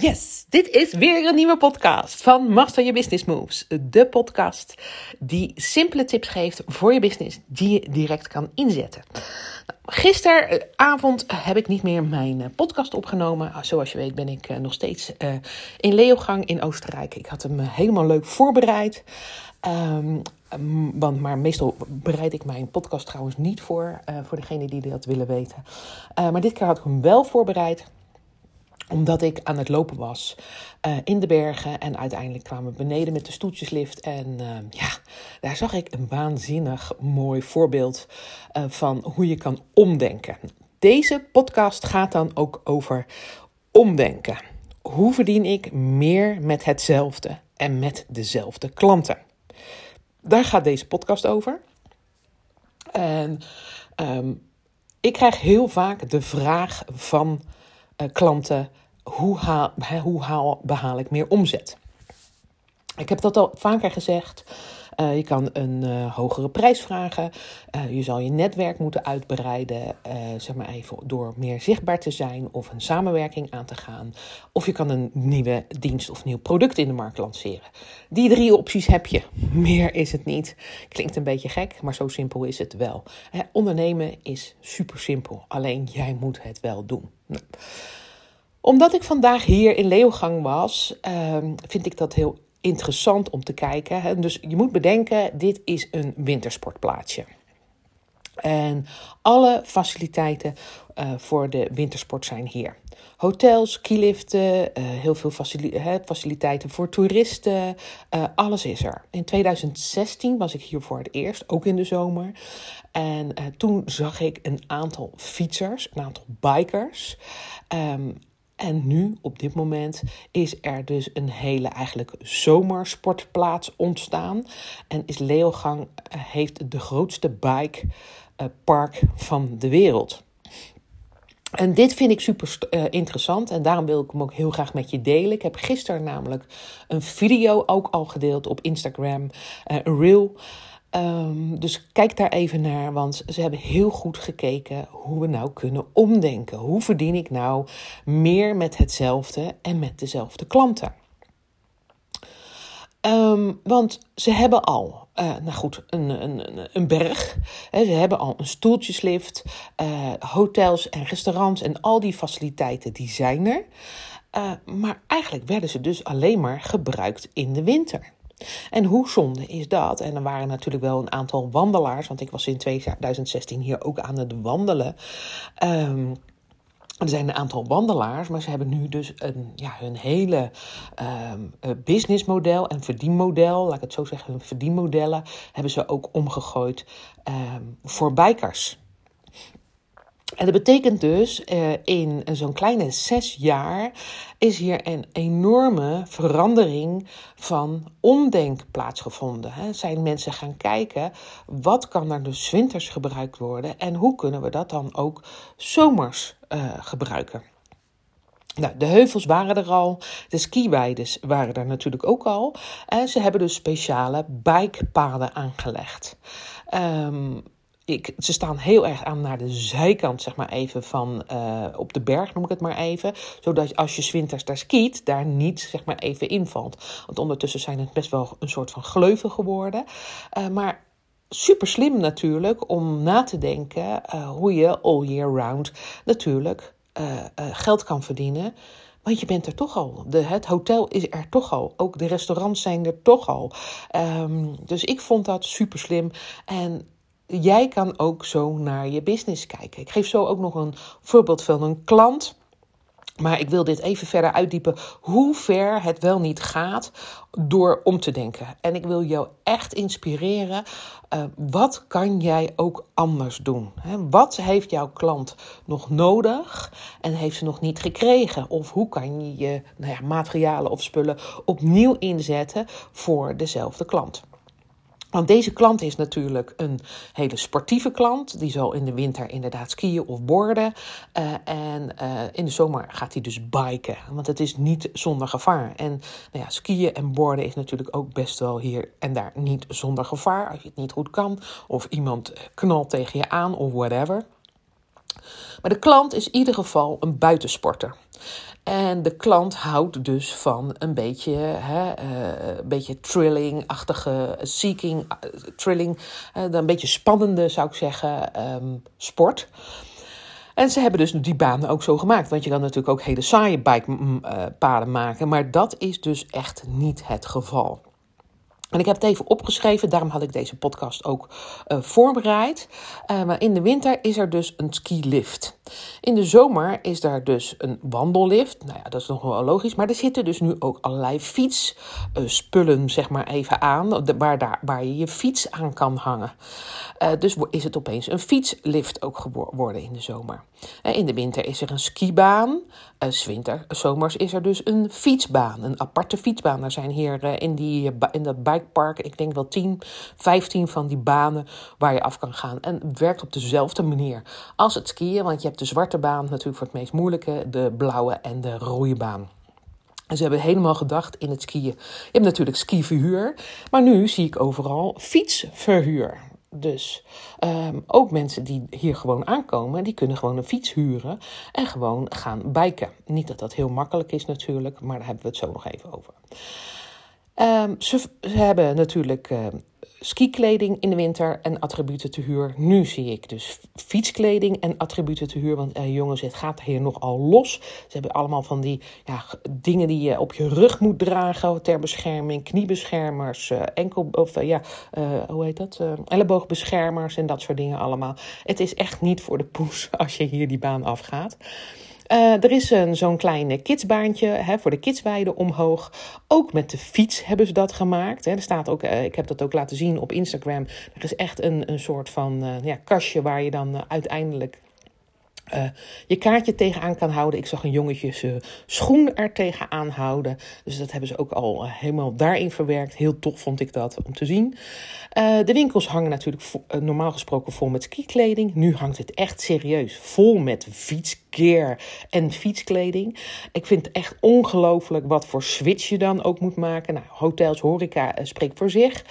Yes, dit is weer een nieuwe podcast van Master Your Business Moves. De podcast die simpele tips geeft voor je business die je direct kan inzetten. Nou, gisteravond heb ik niet meer mijn eh, podcast opgenomen. Zoals je weet ben ik eh, nog steeds uh, in Leogang in Oostenrijk. Ik had hem helemaal leuk voorbereid. Um, want, maar meestal bereid ik mijn podcast trouwens niet voor, voor degenen die dat willen weten. Maar dit keer had ik hem wel voorbereid omdat ik aan het lopen was uh, in de bergen. En uiteindelijk kwamen we beneden met de stoetjeslift. En uh, ja, daar zag ik een waanzinnig mooi voorbeeld uh, van hoe je kan omdenken. Deze podcast gaat dan ook over omdenken. Hoe verdien ik meer met hetzelfde en met dezelfde klanten? Daar gaat deze podcast over. En um, ik krijg heel vaak de vraag van klanten: hoe, haal, hoe haal, behaal ik meer omzet? Ik heb dat al vaker gezegd. Uh, je kan een uh, hogere prijs vragen. Uh, je zal je netwerk moeten uitbreiden, zeg maar even door meer zichtbaar te zijn of een samenwerking aan te gaan. Of je kan een nieuwe dienst of nieuw product in de markt lanceren. Die drie opties heb je. Meer is het niet. Klinkt een beetje gek, maar zo simpel is het wel. ondernemen is super simpel. Alleen jij moet het wel doen. Nou omdat ik vandaag hier in Leeuwgang was, uh, vind ik dat heel interessant om te kijken. Hè. Dus je moet bedenken, dit is een wintersportplaatsje. En alle faciliteiten uh, voor de wintersport zijn hier. Hotels, skiliften, uh, heel veel facili faciliteiten voor toeristen. Uh, alles is er. In 2016 was ik hier voor het eerst, ook in de zomer. En toen zag ik een aantal fietsers, een aantal bikers. Um, en nu, op dit moment, is er dus een hele eigenlijk zomersportplaats ontstaan. En is Leogang eh, heeft de grootste bikepark uh, van de wereld. En dit vind ik super uh, interessant en daarom wil ik hem ook heel graag met je delen. Ik heb gisteren namelijk een video ook al gedeeld op Instagram, een reel. Um, dus kijk daar even naar, want ze hebben heel goed gekeken hoe we nou kunnen omdenken. Hoe verdien ik nou meer met hetzelfde en met dezelfde klanten? Um, want ze hebben al, uh, nou goed, een, een, een berg. Ze hebben al een stoeltjeslift, uh, hotels en restaurants en al die faciliteiten die zijn er. Uh, maar eigenlijk werden ze dus alleen maar gebruikt in de winter. En hoe zonde is dat? En er waren natuurlijk wel een aantal wandelaars, want ik was in 2016 hier ook aan het wandelen. Um, er zijn een aantal wandelaars, maar ze hebben nu dus een, ja, hun hele um, businessmodel en verdienmodel, laat ik het zo zeggen, hun verdienmodellen hebben ze ook omgegooid um, voor bikers. En dat betekent dus, uh, in zo'n kleine zes jaar is hier een enorme verandering van omdenk plaatsgevonden. Zijn mensen gaan kijken, wat kan er dus winters gebruikt worden en hoe kunnen we dat dan ook zomers uh, gebruiken. Nou, de heuvels waren er al, de skiweides waren er natuurlijk ook al. En ze hebben dus speciale bikepaden aangelegd. Um, ik, ze staan heel erg aan naar de zijkant, zeg maar even, van uh, op de berg, noem ik het maar even. Zodat als je zwinters daar skiet, daar niet, zeg maar, even invalt. Want ondertussen zijn het best wel een soort van gleuven geworden. Uh, maar super slim natuurlijk om na te denken uh, hoe je all year round natuurlijk geld kan verdienen. Want je bent er toch al. De, het hotel is er toch al. Ook de restaurants zijn er toch al. Um, dus ik vond dat super slim. En jij kan ook zo naar je business kijken. Ik geef zo ook nog een voorbeeld van een klant. Maar ik wil dit even verder uitdiepen hoe ver het wel niet gaat door om te denken. En ik wil jou echt inspireren. Uh, wat kan jij ook anders doen? Wat heeft jouw klant nog nodig en heeft ze nog niet gekregen? Of hoe kan je je nou ja, materialen of spullen opnieuw inzetten voor dezelfde klant? Want deze klant is natuurlijk een hele sportieve klant. Die zal in de winter inderdaad skiën of borden. Uh, en uh, in de zomer gaat hij dus biken. Want het is niet zonder gevaar. En nou ja, skiën en borden is natuurlijk ook best wel hier en daar niet zonder gevaar. Als je het niet goed kan. Of iemand knalt tegen je aan of whatever. Maar de klant is in ieder geval een buitensporter. En de klant houdt dus van een beetje, hè, uh, een beetje trilling-achtige, seeking, uh, trilling, uh, een beetje spannende zou ik zeggen, um, sport. En ze hebben dus die banen ook zo gemaakt. Want je kan natuurlijk ook hele saaie bikepaden maken. Maar dat is dus echt niet het geval. En ik heb het even opgeschreven, daarom had ik deze podcast ook uh, voorbereid. Uh, maar in de winter is er dus een skilift. In de zomer is daar dus een wandellift. Nou ja, dat is nog wel logisch. Maar er zitten dus nu ook allerlei fietsspullen, uh, zeg maar even aan. Waar, daar, waar je je fiets aan kan hangen. dus is het opeens een fietslift ook geworden in de zomer. in de winter is er een skibaan. Winter, zomers is er dus een fietsbaan. Een aparte fietsbaan. Er zijn hier in, die, in dat bike park. Ik denk wel 10, 15 van die banen waar je af kan gaan. En het werkt op dezelfde manier als het skiën. Want je hebt de zwarte baan natuurlijk voor het meest moeilijke, de blauwe en de rode baan. En ze hebben helemaal gedacht in het skiën. Je hebt natuurlijk skiverhuur, maar nu zie ik overal fietsverhuur. Dus um, ook mensen die hier gewoon aankomen, die kunnen gewoon een fiets huren en gewoon gaan biken. Niet dat dat heel makkelijk is natuurlijk, maar daar hebben we het zo nog even over. Um, ze, hebben natuurlijk uh, skikleding in de winter en attributen te huur. Nu zie ik dus fietskleding en attributen te huur. Want uh, jongens, het gaat hier nogal los. Ze hebben allemaal van die ja, dingen die je op je rug moet dragen ter bescherming. Kniebeschermers, uh, enkel, of ja, hoe heet dat? elleboogbeschermers en dat soort dingen allemaal. Het is echt niet voor de poes als je hier die baan afgaat. Uh, er is een, zo'n klein kidsbaantje hè, voor de kidsweide omhoog. Ook met de fiets hebben ze dat gemaakt. Hè. Er staat ook, uh, ik heb dat ook laten zien op Instagram. Er is echt een, een soort van ja, kastje waar je dan uiteindelijk je kaartje tegenaan kan houden. Ik zag een jongetje zijn schoen er tegenaan houden. Dus dat hebben ze ook al helemaal daarin verwerkt. Heel tof vond ik dat om te zien. De winkels hangen natuurlijk normaal gesproken vol met skikleding. Nu hangt het echt serieus vol met fietsgear en fietskleding. Ik vind het echt ongelooflijk wat voor switch je dan ook moet maken. Nou, hotels, horeca spreekt voor zich.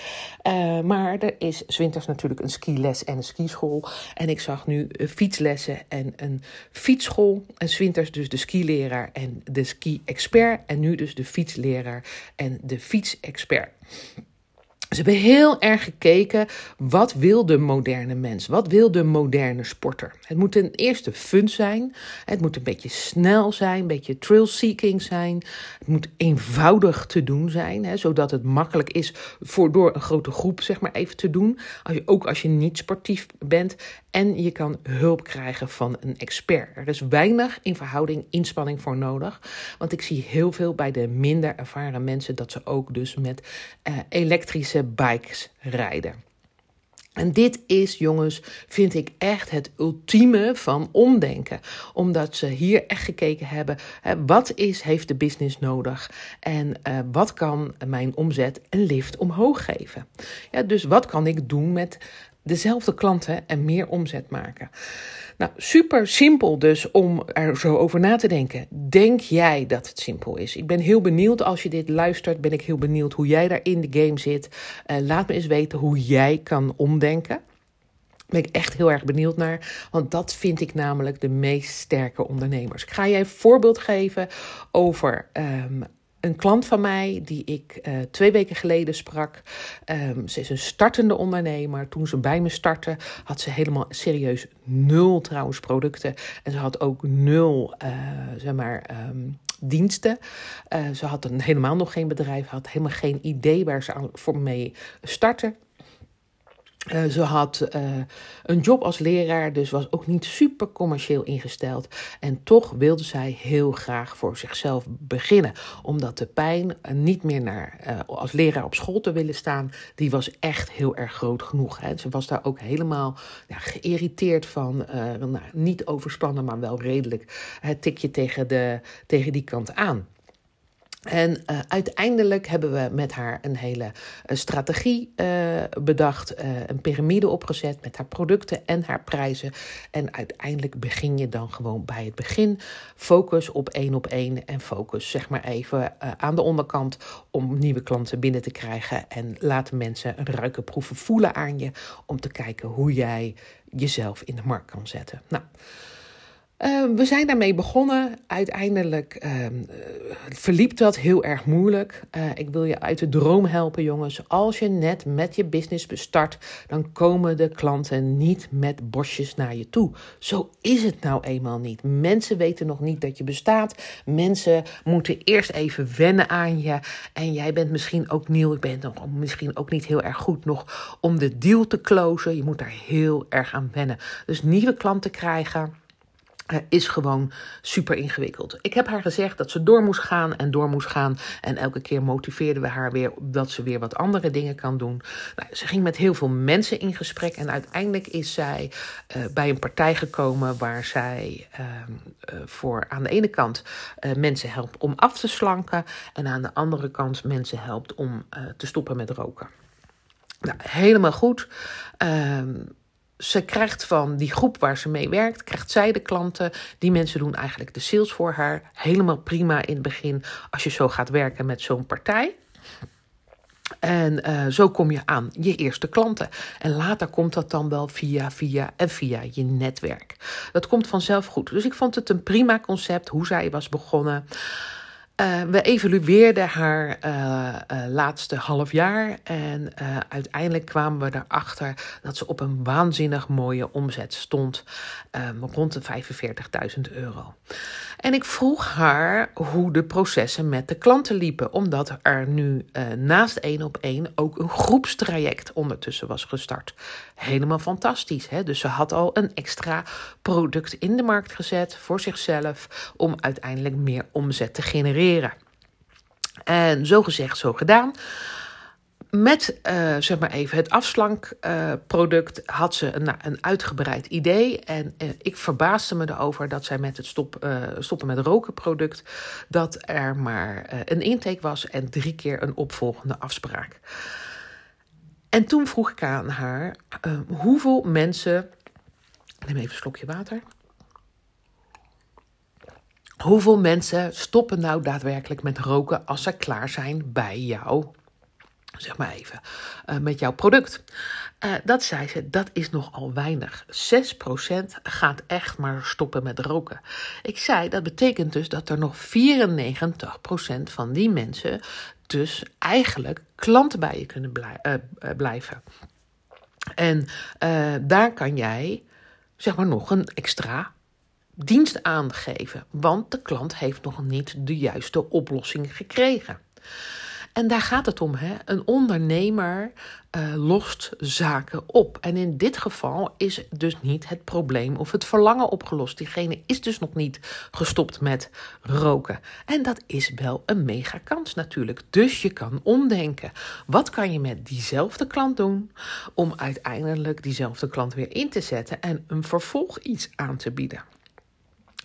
maar er is zwinters natuurlijk een skiles en een skischool. En ik zag nu fietslessen en een fietsschool. En zwinters dus de skileraar en de ski-expert. En nu dus de fietsleraar en de fietsexpert. Ze hebben heel erg gekeken, wat wil de moderne mens? Wat wil de moderne sporter? Het moet ten eerste fun zijn. Het moet een beetje snel zijn, een beetje thrill-seeking zijn. Het moet eenvoudig te doen zijn, hè, zodat het makkelijk is voor door een grote groep zeg maar even te doen. Als je, ook als je niet sportief bent. En je kan hulp krijgen van een expert. Er is weinig in verhouding inspanning voor nodig. Want ik zie heel veel bij de minder ervaren mensen dat ze ook dus met uh, elektrische bikes rijden. En dit is, jongens, vind ik echt het ultieme van omdenken. Omdat ze hier echt gekeken hebben, hè, wat is, heeft de business nodig? En uh, wat kan mijn omzet een lift omhoog geven? Ja, dus wat kan ik doen met dezelfde klanten en meer omzet maken. Nou, super simpel dus om er zo over na te denken. Denk jij dat het simpel is? Ik ben heel benieuwd als je dit luistert, ben ik heel benieuwd hoe jij daar in de game zit. Uh, laat me eens weten hoe jij kan omdenken. Ben ik echt heel erg benieuwd naar. Want dat vind ik namelijk de meest sterke ondernemers. Ik ga je een voorbeeld geven over um, een klant van mij die ik uh, twee weken geleden sprak. Um, ze is een startende ondernemer. Toen ze bij me startte, had ze helemaal serieus nul trouwens producten. En ze had ook nul, uh, zeg maar. Um, diensten. Uh, ze had helemaal nog geen bedrijf, had helemaal geen idee waar ze aan, voor mee starten. Uh, ze had uh, een job als leraar, dus was ook niet super commercieel ingesteld. En toch wilde zij heel graag voor zichzelf beginnen. Omdat de pijn uh, niet meer naar, als leraar op school te willen staan, die was echt heel erg groot genoeg. Hè. Ze was daar ook helemaal ja, geïrriteerd van. nou, niet overspannen, maar wel redelijk het tikje tegen, de, tegen die kant aan. En uh, uiteindelijk hebben we met haar een hele uh, strategie uh, bedacht, een piramide opgezet met haar producten en haar prijzen. En uiteindelijk begin je dan gewoon bij het begin. Focus op één op één en focus zeg maar even aan de onderkant om nieuwe klanten binnen te krijgen. En laten mensen ruiken, proeven, voelen aan je om te kijken hoe jij jezelf in de markt kan zetten. Nou. Uh, we zijn daarmee begonnen. Uiteindelijk uh, verliep dat heel erg moeilijk. Uh, ik wil je uit de droom helpen, jongens. Als je net met je business bestart, dan komen de klanten niet met bosjes naar je toe. Zo is het nou eenmaal niet. Mensen weten nog niet dat je bestaat. Mensen moeten eerst even wennen aan je. En jij bent misschien ook nieuw. Ik ben misschien ook niet heel erg goed nog om de deal te closen. Je moet daar heel erg aan wennen. Dus nieuwe klanten krijgen uh, is gewoon super ingewikkeld. Ik heb haar gezegd dat ze door moest gaan en door moest gaan. En elke keer motiveerden we haar weer dat ze weer wat andere dingen kan doen. Nou, ze ging met heel veel mensen in gesprek. En uiteindelijk is zij uh, bij een partij gekomen waar zij uh, voor aan de ene kant mensen helpt om af te slanken. En aan de andere kant mensen helpt om te stoppen met roken. Nou, helemaal goed. Ehm, ze krijgt van die groep waar ze mee werkt, krijgt zij de klanten. Die mensen doen eigenlijk de sales voor haar. Helemaal prima in het begin als je zo gaat werken met zo'n partij. En uh, zo kom je aan je eerste klanten. En later komt dat dan wel via, via en via je netwerk. Dat komt vanzelf goed. Dus ik vond het een prima concept hoe zij was begonnen. Uh, we evalueerden haar uh, laatste half jaar en uiteindelijk kwamen we erachter dat ze op een waanzinnig mooie omzet stond, rond de 45.000 euro. En ik vroeg haar hoe de processen met de klanten liepen, omdat er nu naast één op één ook een groepstraject ondertussen was gestart. Helemaal fantastisch. Hè? Dus ze had al een extra product in de markt gezet voor zichzelf om uiteindelijk meer omzet te genereren. En zo gezegd, zo gedaan. Met uh, zeg maar even het afslankproduct uh, had ze een, een uitgebreid idee. En uh, ik verbaasde me erover dat zij met het stop, stoppen met roken product. dat er maar een intake was en drie keer een opvolgende afspraak. En toen vroeg ik aan haar hoeveel mensen. Neem even een slokje water. Hoeveel mensen stoppen nou daadwerkelijk met roken als ze klaar zijn bij jou? Zeg maar even, uh, met jouw product. Uh, dat zei ze, dat is nogal weinig. 6% gaat echt maar stoppen met roken. Ik zei, dat betekent dus dat er nog 94% van die mensen dus eigenlijk klanten bij je kunnen uh, blijven. En daar kan jij, zeg maar, nog een extra dienst aangeven, want de klant heeft nog niet de juiste oplossing gekregen. En daar gaat het om. Hè? Een ondernemer uh, lost zaken op. En in dit geval is dus niet het probleem of het verlangen opgelost. Diegene is dus nog niet gestopt met roken. En dat is wel een mega kans natuurlijk. Dus je kan omdenken. Wat kan je met diezelfde klant doen om uiteindelijk diezelfde klant weer in te zetten en een vervolg iets aan te bieden?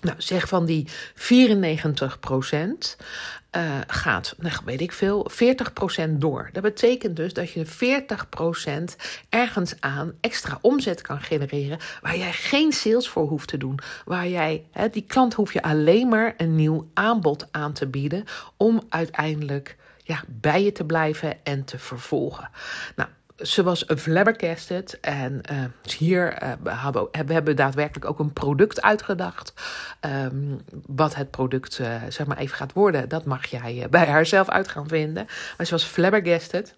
Nou, zeg van die 94 procent uh, gaat, nou, weet ik veel, 40 procent door. Dat betekent dus dat je 40 procent ergens aan extra omzet kan genereren, waar jij geen sales voor hoeft te doen. Waar jij, hè, die klant hoef je alleen maar een nieuw aanbod aan te bieden om uiteindelijk ja, bij je te blijven en te vervolgen. Nou, ze was flabbergasted. En uh, hier uh, hebben, we hebben daadwerkelijk ook een product uitgedacht. Um, wat het product uh, zeg maar even gaat worden, dat mag jij bij haarzelf uit gaan vinden. Maar ze was flabbergasted.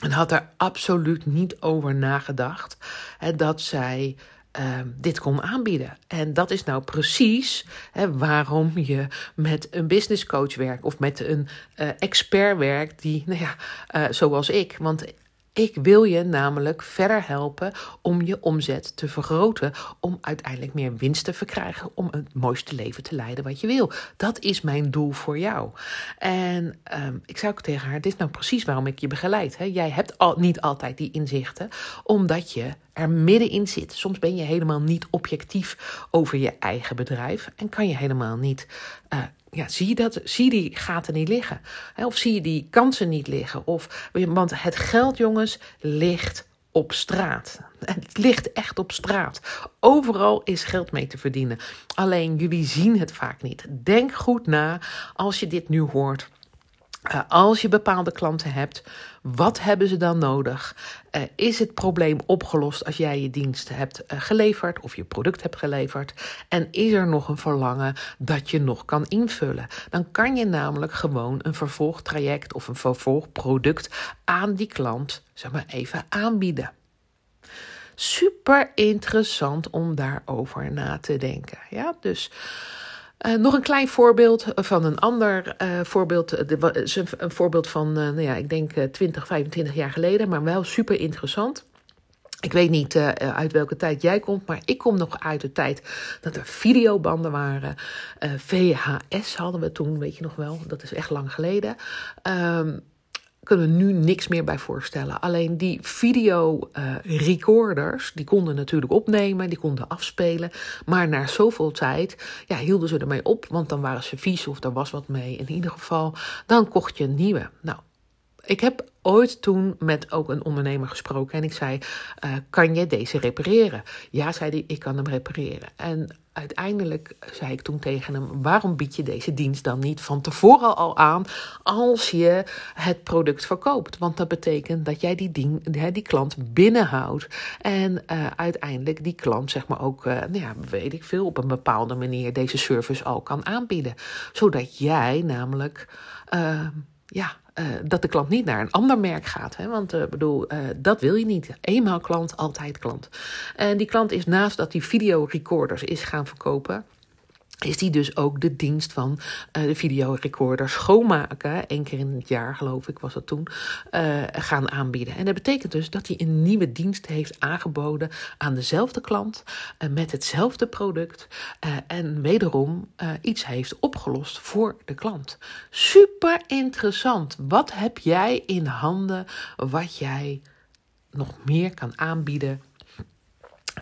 En had er absoluut niet over nagedacht hè, dat zij uh, dit kon aanbieden. En dat is nou precies hè, waarom je met een business coach werkt of met een expert werkt die, nou ja, zoals ik. Want ik wil je namelijk verder helpen om je omzet te vergroten, om uiteindelijk meer winst te verkrijgen, om het mooiste leven te leiden wat je wil. Dat is mijn doel voor jou. En um, ik zou ook tegen haar, dit is nou precies waarom ik je begeleid. Hè? Jij hebt al, niet altijd die inzichten, omdat je er middenin zit. Soms ben je helemaal niet objectief over je eigen bedrijf en kan je helemaal niet uh, ja, zie je dat? Zie die gaten niet liggen? Of zie je die kansen niet liggen? Of, want het geld, jongens, ligt op straat. Het ligt echt op straat. Overal is geld mee te verdienen. Alleen jullie zien het vaak niet. Denk goed na als je dit nu hoort. Uh, als je bepaalde klanten hebt, wat hebben ze dan nodig? Uh, is het probleem opgelost als jij je dienst hebt uh, geleverd of je product hebt geleverd? En is er nog een verlangen dat je nog kan invullen? Dan kan je namelijk gewoon een vervolgtraject of een vervolgproduct aan die klant, zeg maar even, aanbieden. Super interessant om daarover na te denken. Ja, dus. Uh, nog een klein voorbeeld van een ander uh, voorbeeld. De, een voorbeeld van, nou ja, ik denk 20, 25 jaar geleden, maar wel super interessant. Ik weet niet uit welke tijd jij komt, maar ik kom nog uit de tijd dat er videobanden waren. VHS hadden we toen, weet je nog wel, dat is echt lang geleden. Um, kunnen nu niks meer bij voorstellen. Alleen die video uh, recorders, die konden natuurlijk opnemen, die konden afspelen. Maar na zoveel tijd ja, hielden ze ermee op, want dan waren ze vies of er was wat mee. In ieder geval, dan kocht je een nieuwe. Nou, ik heb ooit toen met ook een ondernemer gesproken en ik zei: uh, Kan je deze repareren? Ja, zei hij, ik kan hem repareren. En uiteindelijk zei ik toen tegen hem: waarom bied je deze dienst dan niet van tevoren al aan als je het product verkoopt? Want dat betekent dat jij die, ding, die klant binnenhoudt en uh, uiteindelijk die klant, zeg maar ook, uh, nou ja, weet ik veel, op een bepaalde manier deze service al kan aanbieden. Zodat jij namelijk. Uh, ja, uh, dat de klant niet naar een ander merk gaat. Hè? Want uh, bedoel, uh, dat wil je niet. Eenmaal klant, altijd klant. En die klant is naast dat die videorecorders is gaan verkopen is die dus ook de dienst van uh, de videorecorder schoonmaken, één keer in het jaar geloof ik was dat toen, uh, gaan aanbieden. En dat betekent dus dat hij een nieuwe dienst heeft aangeboden aan dezelfde klant, uh, met hetzelfde product en wederom iets heeft opgelost voor de klant. Super interessant. Wat heb jij in handen wat jij nog meer kan aanbieden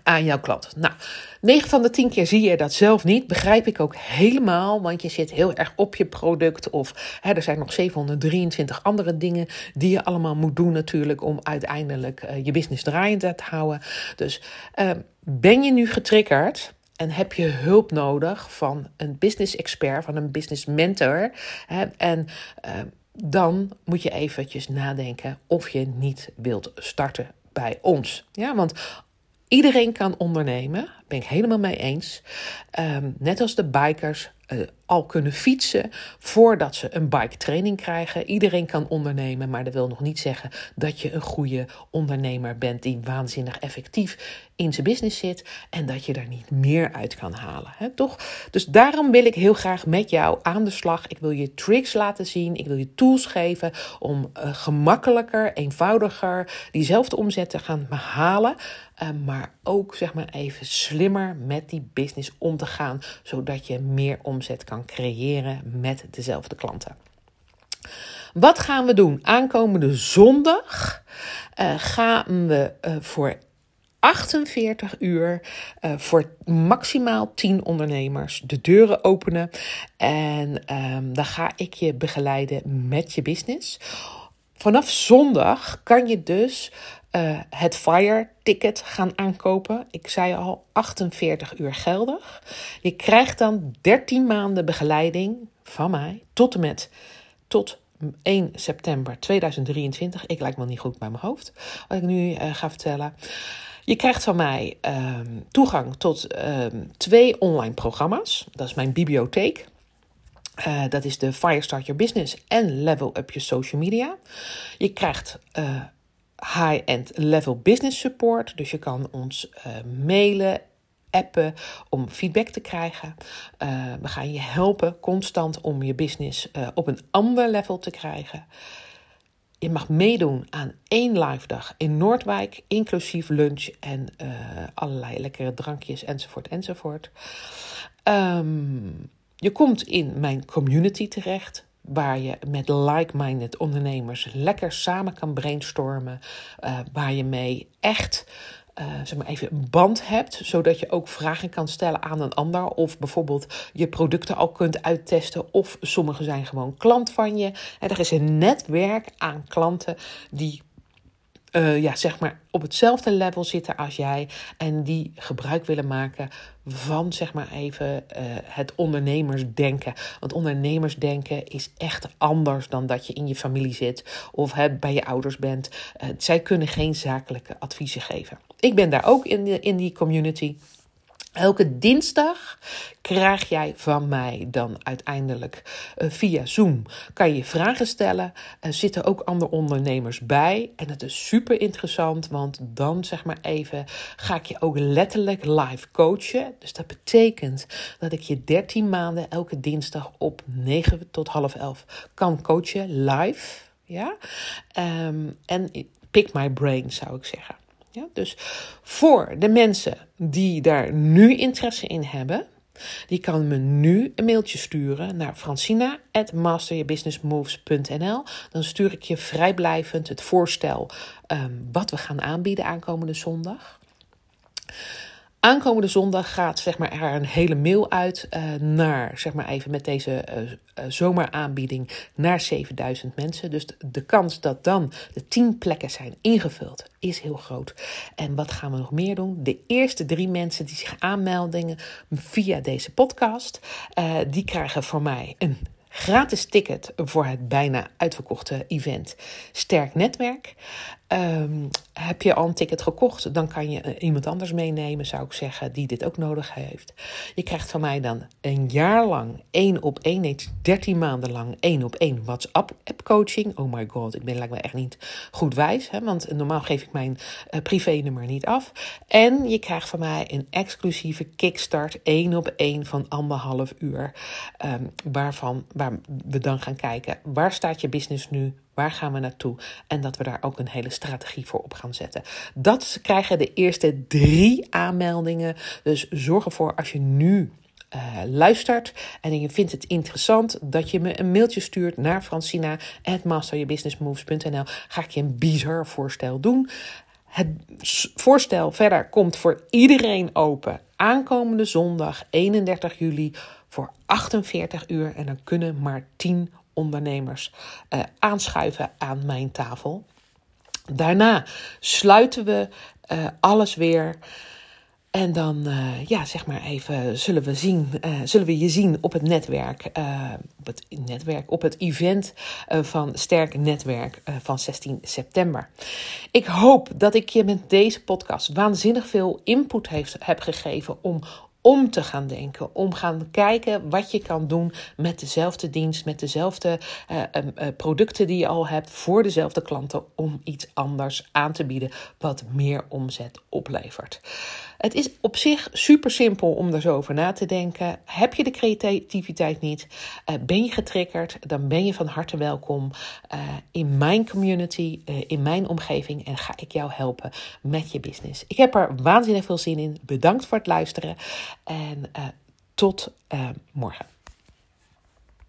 aan jouw klant. Nou, 9 van de 10 keer zie je dat zelf niet. Begrijp ik ook helemaal, want je zit heel erg op je product. Of hè, er zijn nog 723 andere dingen die je allemaal moet doen, natuurlijk, om uiteindelijk uh, je business draaiend te houden. Dus uh, ben je nu getriggerd? En heb je hulp nodig van een business expert, van een business mentor? Hè, en uh, dan moet je eventjes nadenken of je niet wilt starten bij ons. Ja, want Iedereen kan ondernemen, ben ik helemaal mee eens. Um, net als de bikers uh, al kunnen fietsen voordat ze een bike training krijgen. Iedereen kan ondernemen, maar dat wil nog niet zeggen dat je een goede ondernemer bent die waanzinnig effectief in zijn business zit en dat je daar niet meer uit kan halen. Hè, toch? Dus daarom wil ik heel graag met jou aan de slag. Ik wil je tricks laten zien, ik wil je tools geven om uh, gemakkelijker, eenvoudiger diezelfde omzet te gaan behalen. Uh, maar ook zeg maar even slimmer met die business om te gaan, zodat je meer omzet kan creëren met dezelfde klanten. Wat gaan we doen? Aankomende zondag uh, gaan we uh, voor 48 uur uh, voor maximaal 10 ondernemers de deuren openen. En um, dan ga ik je begeleiden met je business. Vanaf zondag kan je dus uh, het Fire ticket gaan aankopen. Ik zei al 48 uur geldig. Je krijgt dan 13 maanden begeleiding van mij tot en met tot 1 september 2023. Ik lijkt me niet goed bij mijn hoofd wat ik nu uh, ga vertellen. Je krijgt van mij uh, toegang tot uh, twee online programma's. Dat is mijn bibliotheek. Uh, dat is de Firestart Your Business en Level Up Your Social Media. Je krijgt high-end level business support. Dus je kan ons uh, mailen, appen om feedback te krijgen. Uh, we gaan je helpen constant om je business uh, op een ander level te krijgen. Je mag meedoen aan één live dag in Noordwijk, inclusief lunch en allerlei lekkere drankjes enzovoort enzovoort. Um, je komt in mijn community terecht waar je met like-minded ondernemers lekker samen kan brainstormen, uh, waar je mee echt uh, zeg maar even een band hebt, zodat je ook vragen kan stellen aan een ander. Of bijvoorbeeld je producten al kunt uittesten. Of sommige zijn gewoon klant van je. En er is een netwerk aan klanten die uh, ja, zeg maar op hetzelfde level zitten als jij en die gebruik willen maken van zeg maar even uh, het ondernemersdenken. Want ondernemersdenken is echt anders dan dat je in je familie zit of hè, bij je ouders bent. Uh, zij kunnen geen zakelijke adviezen geven. Ik ben daar ook in, de, in die community. Elke dinsdag krijg jij van mij dan uiteindelijk uh, via Zoom. Kan je vragen stellen. Er zitten ook andere ondernemers bij. En het is super interessant, want dan zeg maar even ga ik je ook letterlijk live coachen. Dus dat betekent dat ik je 13 maanden elke dinsdag op 9 tot half 11 kan coachen live. Ja? Um, en pick my brain zou ik zeggen. Ja, dus voor de mensen die daar nu interesse in hebben, die kan me nu een mailtje sturen naar francina.masteryourbusinessmoves.nl. Dan stuur ik je vrijblijvend het voorstel um, wat we gaan aanbieden aankomende zondag. Aankomende zondag gaat zeg maar, er een hele mail uit uh, naar, zeg maar even met deze uh, uh, zomeraanbieding, naar 7000 mensen. Dus de, kans dat dan de 10 plekken zijn ingevuld is heel groot. En wat gaan we nog meer doen? De eerste drie mensen die zich aanmelden via deze podcast, die krijgen van mij een gratis ticket voor het bijna uitverkochte event Sterk Netwerk. Um, heb je al een ticket gekocht, dan kan je eh, iemand anders meenemen, zou ik zeggen, die dit ook nodig heeft. Je krijgt van mij dan een jaar lang één op één, nee, 13 maanden lang één op één WhatsApp-app coaching. Oh my god, ik ben lijkt me echt niet goed wijs, hè, want normaal geef ik mijn uh, privé-nummer niet af. En je krijgt van mij een exclusieve kickstart één op één van anderhalf uur, um, waarvan waar we dan gaan kijken waar staat je business nu, Waar gaan we naartoe? En dat we daar ook een hele strategie voor op gaan zetten. Dat krijgen de eerste drie aanmeldingen. Dus zorg ervoor als je nu uh, luistert en je vindt het interessant dat je me een mailtje stuurt naar francina@masteryourbusinessmoves.nl. Ga ik je een bizar voorstel doen. Het voorstel verder komt voor iedereen open. Aankomende zondag 31 juli voor 48 uur en dan kunnen maar 10 ondernemers uh, aanschuiven aan mijn tafel. Daarna sluiten we uh, alles weer. En dan, uh, ja, zeg maar even, zullen we, zien, zullen we je zien op het netwerk, op het netwerk, op het event van Sterk Netwerk van 16 september. Ik hoop dat ik je met deze podcast waanzinnig veel input heeft, heb gegeven om om te gaan denken. Om gaan kijken wat je kan doen met dezelfde dienst, met dezelfde uh, uh, producten die je al hebt voor dezelfde klanten. Om iets anders aan te bieden wat meer omzet oplevert. Het is op zich super simpel om er zo over na te denken. Heb je de creativiteit niet? Uh, ben je getriggerd? Dan ben je van harte welkom uh, in mijn community, uh, in mijn omgeving. En ga ik jou helpen met je business. Ik heb er waanzinnig veel zin in. Bedankt voor het luisteren. En tot morgen.